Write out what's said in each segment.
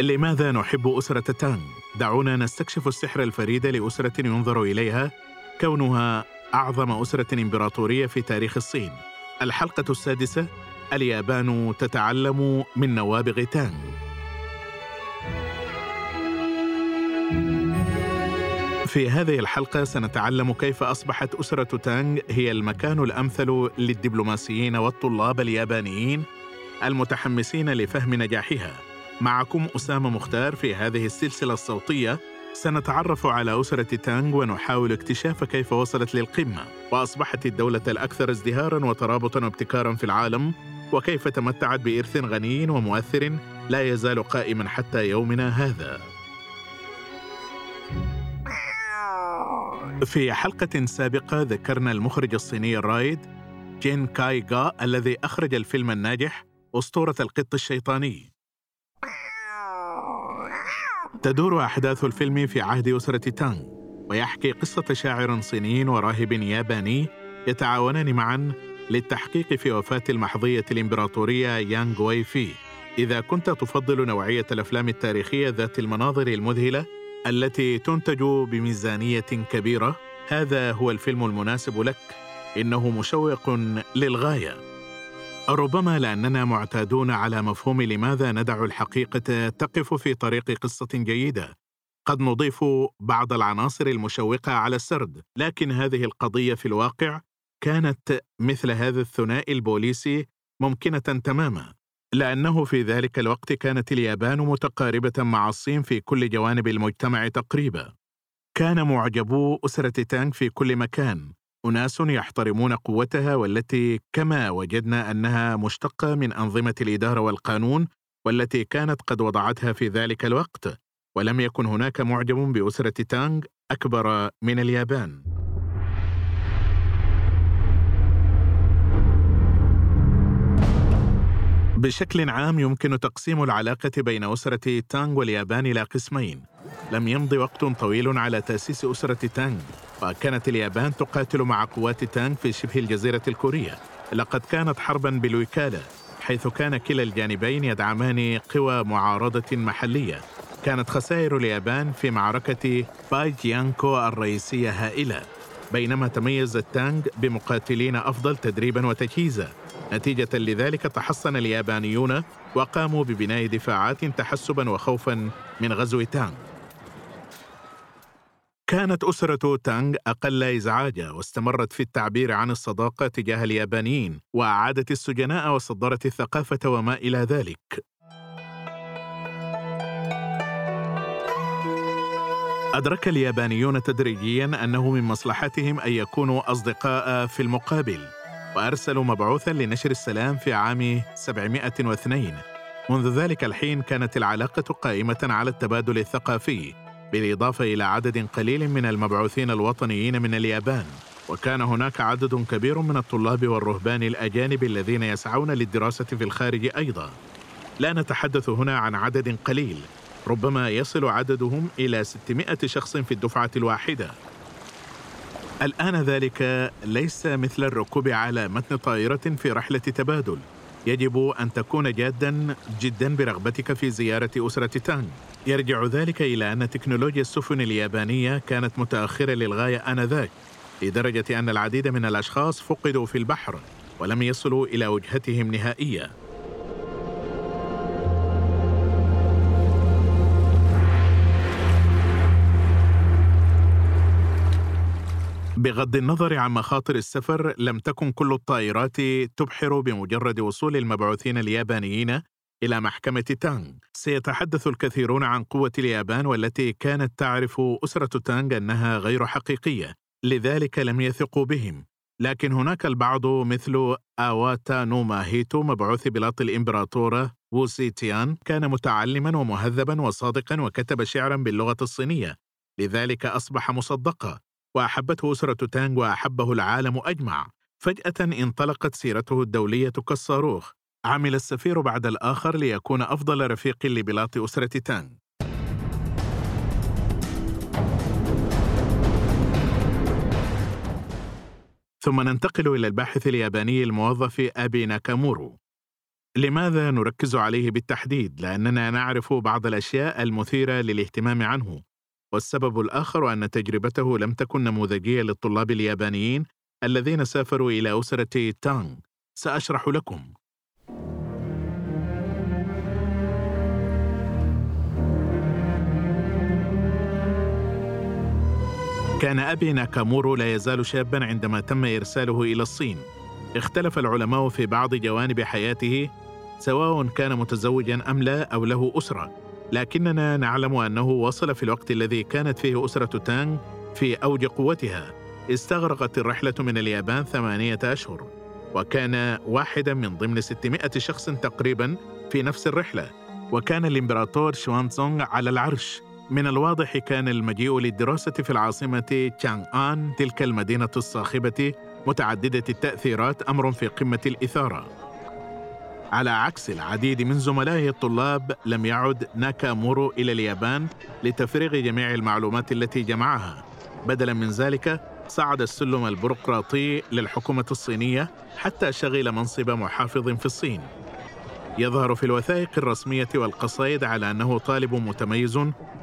لماذا نحب أسرة تانغ؟ دعونا نستكشف السحر الفريد لأسرة ينظر إليها كونها أعظم أسرة إمبراطورية في تاريخ الصين. الحلقة السادسة اليابان تتعلم من نوابغ تانغ. في هذه الحلقة سنتعلم كيف أصبحت أسرة تانغ هي المكان الأمثل للدبلوماسيين والطلاب اليابانيين المتحمسين لفهم نجاحها. معكم أسامة مختار في هذه السلسلة الصوتية. سنتعرف على أسرة تانغ ونحاول اكتشاف كيف وصلت للقمة. وأصبحت الدولة الأكثر ازدهارا وترابطا وابتكارا في العالم. وكيف تمتعت بإرث غني ومؤثر لا يزال قائما حتى يومنا هذا. في حلقة سابقة ذكرنا المخرج الصيني الرائد جين كاي غا الذي أخرج الفيلم الناجح أسطورة القط الشيطاني. تدور أحداث الفيلم في عهد أسرة تانغ ويحكي قصة شاعر صيني وراهب ياباني يتعاونان معا للتحقيق في وفاة المحظية الإمبراطورية يانغ وي في إذا كنت تفضل نوعية الأفلام التاريخية ذات المناظر المذهلة التي تنتج بميزانية كبيرة. هذا هو الفيلم المناسب لك. إنه مشوق للغاية. ربما لأننا معتادون على مفهوم لماذا ندع الحقيقة تقف في طريق قصة جيدة. قد نضيف بعض العناصر المشوقة على السرد لكن هذه القضية في الواقع كانت مثل هذا الثنائي البوليسي ممكنة تماما. لأنه في ذلك الوقت كانت اليابان متقاربة مع الصين في كل جوانب المجتمع تقريبا. كان معجبو أسرة تانغ في كل مكان. أناس يحترمون قوتها والتي كما وجدنا أنها مشتقة من أنظمة الإدارة والقانون والتي كانت قد وضعتها في ذلك الوقت. ولم يكن هناك معجب بأسرة تانغ أكبر من اليابان. بشكل عام يمكن تقسيم العلاقة بين أسرة تانغ واليابان إلى قسمين. لم يمض وقت طويل على تأسيس أسرة تانغ وكانت اليابان تقاتل مع قوات تانغ في شبه الجزيرة الكورية. لقد كانت حربا بالوكالة حيث كان كلا الجانبين يدعمان قوى معارضة محلية. كانت خسائر اليابان في معركة بايجيانكو الرئيسية هائلة بينما تميز التانغ بمقاتلين أفضل تدريبا وتجهيزا. نتيجة لذلك تحصن اليابانيون وقاموا ببناء دفاعات تحسبا وخوفا من غزو تانغ. كانت أسرة تانغ أقل إزعاجا واستمرت في التعبير عن الصداقة تجاه اليابانيين وأعادت السجناء وصدرت الثقافة وما إلى ذلك. أدرك اليابانيون تدريجيا أنه من مصلحتهم أن يكونوا أصدقاء في المقابل. وأرسلوا مبعوثا لنشر السلام في عام 702 منذ ذلك الحين كانت العلاقة قائمة على التبادل الثقافي بالإضافة إلى عدد قليل من المبعوثين الوطنيين من اليابان. وكان هناك عدد كبير من الطلاب والرهبان الأجانب الذين يسعون للدراسة في الخارج أيضا. لا نتحدث هنا عن عدد قليل ربما يصل عددهم إلى 600 شخص في الدفعة الواحدة. الآن ذلك ليس مثل الركوب على متن طائرة في رحلة تبادل. يجب أن تكون جادا جدا برغبتك في زيارة أسرة تانغ يرجع ذلك إلى أن تكنولوجيا السفن اليابانية كانت متأخرة للغاية آنذاك لدرجة أن العديد من الأشخاص فقدوا في البحر ولم يصلوا إلى وجهتهم نهائياً. بغض النظر عن مخاطر السفر لم تكن كل الطائرات تبحر بمجرد وصول المبعوثين اليابانيين إلى محكمة تانغ. سيتحدث الكثيرون عن قوة اليابان والتي كانت تعرف أسرة تانغ أنها غير حقيقية لذلك لم يثقوا بهم. لكن هناك البعض مثل آواتا نوما هيتو مبعوث بلاط الإمبراطورة ووسي تيان كان متعلما ومهذبا وصادقا وكتب شعرا باللغة الصينية لذلك أصبح مصدقا. وأحبته أسرة تانغ وأحبه العالم أجمع. فجأة انطلقت سيرته الدولية كالصاروخ. عمل السفير بعد الآخر ليكون أفضل رفيق لبلاط أسرة تانغ. ثم ننتقل إلى الباحث الياباني الموظف أبي ناكامورو. لماذا نركز عليه بالتحديد؟ لأننا نعرف بعض الأشياء المثيرة للاهتمام عنه. والسبب الآخر أن تجربته لم تكن نموذجية للطلاب اليابانيين الذين سافروا إلى أسرة تانغ سأشرح لكم. كان أبي ناكامورو لا يزال شابا عندما تم إرساله إلى الصين. اختلف العلماء في بعض جوانب حياته سواء كان متزوجا أم لا أو له أسرة. لكننا نعلم أنه وصل في الوقت الذي كانت فيه أسرة تانغ في أوج قوتها. استغرقت الرحلة من اليابان ثمانية أشهر وكان واحدا من ضمن 600 شخص تقريبا في نفس الرحلة وكان الإمبراطور شوانزونغ على العرش. من الواضح كان المجيء للدراسة في العاصمة تشانغ آن تلك المدينة الصاخبة متعددة التأثيرات أمر في قمة الإثارة. على عكس العديد من زملائه الطلاب لم يعد ناكامورو إلى اليابان لتفريغ جميع المعلومات التي جمعها. بدلا من ذلك صعد السلم البيروقراطي للحكومة الصينية حتى شغل منصب محافظ في الصين. يظهر في الوثائق الرسمية والقصائد على أنه طالب متميز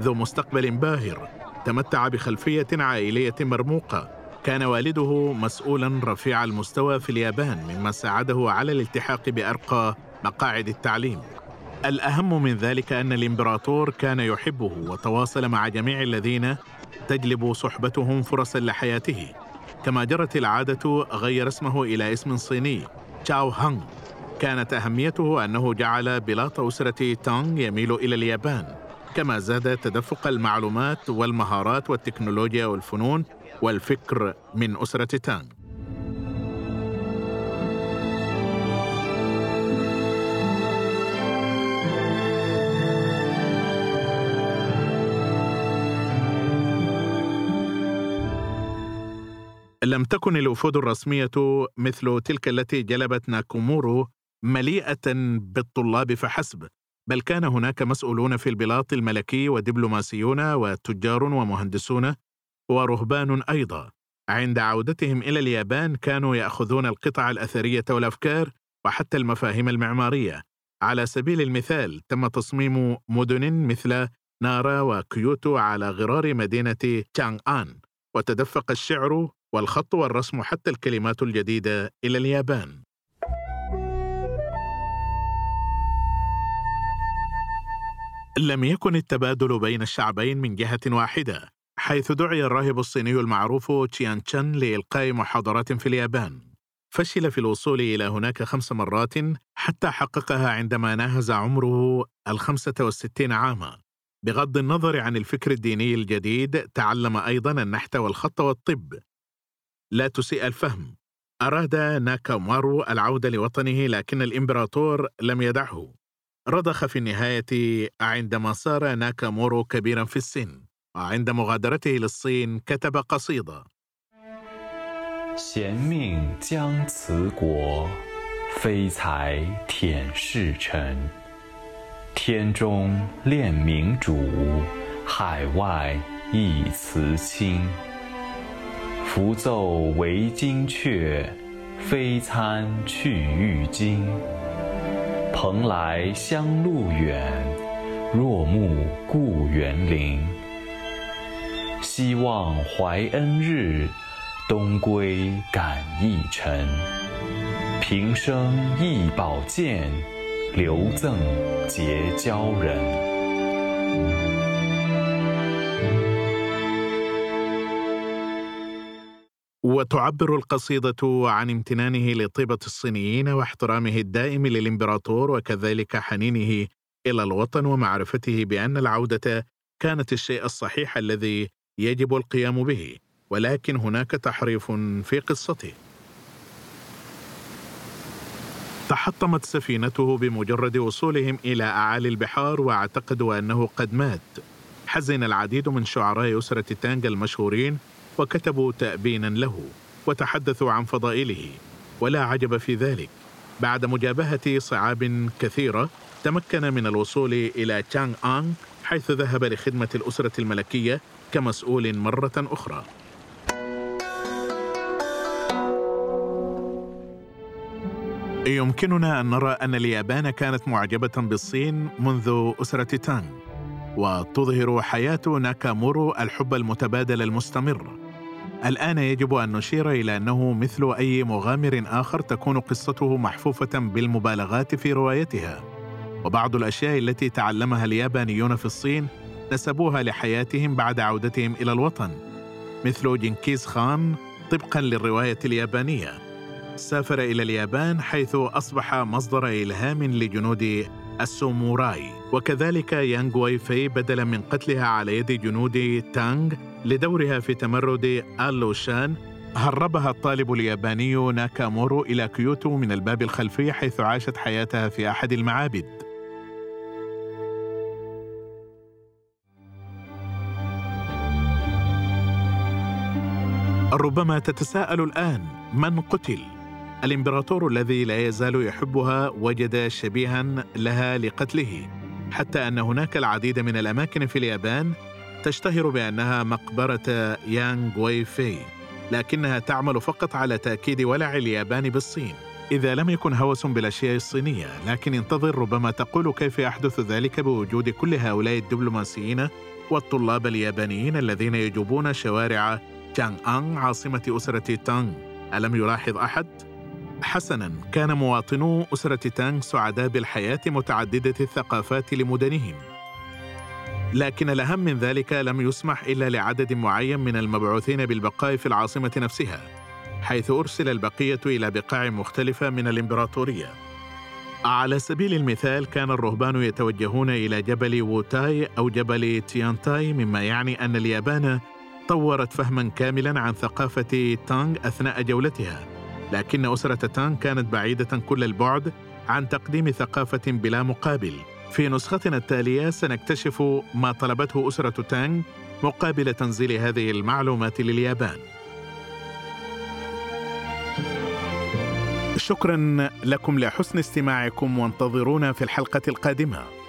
ذو مستقبل باهر تمتع بخلفية عائلية مرموقة. كان والده مسؤولا رفيع المستوى في اليابان مما ساعده على الالتحاق بأرقى مقاعد التعليم. الأهم من ذلك أن الإمبراطور كان يحبه وتواصل مع جميع الذين تجلب صحبتهم فرصا لحياته. كما جرت العادة غير اسمه إلى اسم صيني تشاو هانغ. كانت أهميته أنه جعل بلاط أسرة تونغ يميل إلى اليابان. كما زاد تدفق المعلومات والمهارات والتكنولوجيا والفنون والفكر من أسرة تانغ. لم تكن الوفود الرسمية مثل تلك التي جلبت ناكومورو مليئة بالطلاب فحسب بل كان هناك مسؤولون في البلاط الملكي ودبلوماسيون وتجار ومهندسون ورهبان أيضا. عند عودتهم إلى اليابان كانوا يأخذون القطع الأثرية والأفكار وحتى المفاهيم المعمارية. على سبيل المثال تم تصميم مدن مثل نارا وكيوتو على غرار مدينة تشانغ آن وتدفق الشعر والخط والرسم حتى الكلمات الجديدة إلى اليابان. لم يكن التبادل بين الشعبين من جهة واحدة. حيث دعي الراهب الصيني المعروف تشيان تشان لإلقاء محاضرات في اليابان. فشل في الوصول إلى هناك خمس مرات حتى حققها عندما ناهز عمره الخمسة والستين عاما. بغض النظر عن الفكر الديني الجديد تعلم أيضا النحت والخط والطب. لا تسيء الفهم. أراد ناكامارو العودة لوطنه لكن الإمبراطور لم يدعه. رضخ في النهاية عندما صار ناكامورو كبيرا في السن. وعند مغادرته للصين كتب قصيدة 贤命将辞国，非才舔世臣。天中炼明主，海外一辞亲。符奏为金阙，非参去玉京。蓬莱乡路远，若慕故园邻。 希望怀恩日，东归感义臣。平生易宝剑，留赠结交人。وتعبر القصيدة عن امتنانه لطيبة الصينيين واحترامه الدائم للإمبراطور وكذلك حنينه إلى الوطن ومعرفته بأن العودة كانت الشيء الصحيح الذي يجب القيام به ولكن هناك تحريف في قصته. تحطمت سفينته بمجرد وصولهم إلى أعالي البحار واعتقدوا أنه قد مات. حزن العديد من شعراء أسرة تانغ المشهورين وكتبوا تأبينا له وتحدثوا عن فضائله. ولا عجب في ذلك. بعد مجابهة صعاب كثيرة تمكن من الوصول إلى تشانغ آنغ حيث ذهب لخدمة الأسرة الملكية كمسؤول مرة أخرى. يمكننا أن نرى أن اليابان كانت معجبة بالصين منذ أسرة تانغ وتظهر حياة ناكامورو الحب المتبادل المستمر. الآن يجب أن نشير إلى أنه مثل أي مغامر آخر تكون قصته محفوفة بالمبالغات في روايتها. وبعض الأشياء التي تعلمها اليابانيون في الصين نسبوها لحياتهم بعد عودتهم إلى الوطن مثل جنكيز خان طبقا للرواية اليابانية. سافر إلى اليابان حيث أصبح مصدر إلهام لجنود السوموراي. وكذلك يانغ واي في بدلا من قتلها على يد جنود تانغ لدورها في تمرد آلوشان هربها الطالب الياباني ناكامورو إلى كيوتو من الباب الخلفي حيث عاشت حياتها في أحد المعابد. ربما تتساءل الآن من قتل؟ الإمبراطور الذي لا يزال يحبها وجد شبيها لها لقتله حتى أن هناك العديد من الأماكن في اليابان تشتهر بأنها مقبرة يانغ وي في لكنها تعمل فقط على تأكيد ولع اليابان بالصين إذا لم يكن هوس بالأشياء الصينية لكن انتظر ربما تقول كيف يحدث ذلك بوجود كل هؤلاء الدبلوماسيين والطلاب اليابانيين الذين يجوبون شوارع تشانغ أنغ عاصمة أسرة تانغ. ألم يلاحظ أحد؟ حسنا كان مواطنو أسرة تانغ سعداء بالحياة متعددة الثقافات لمدنهم. لكن الأهم من ذلك لم يسمح إلا لعدد معين من المبعوثين بالبقاء في العاصمة نفسها حيث أرسل البقية إلى بقاع مختلفة من الإمبراطورية. على سبيل المثال كان الرهبان يتوجهون إلى جبل ووتاي أو جبل تيانتاي مما يعني أن اليابان طورت فهما كاملا عن ثقافة تانغ أثناء جولتها لكن أسرة تانغ كانت بعيدة كل البعد عن تقديم ثقافة بلا مقابل. في نسختنا التالية سنكتشف ما طلبته أسرة تانغ مقابل تنزيل هذه المعلومات لليابان. شكرا لكم لحسن استماعكم وانتظرونا في الحلقة القادمة.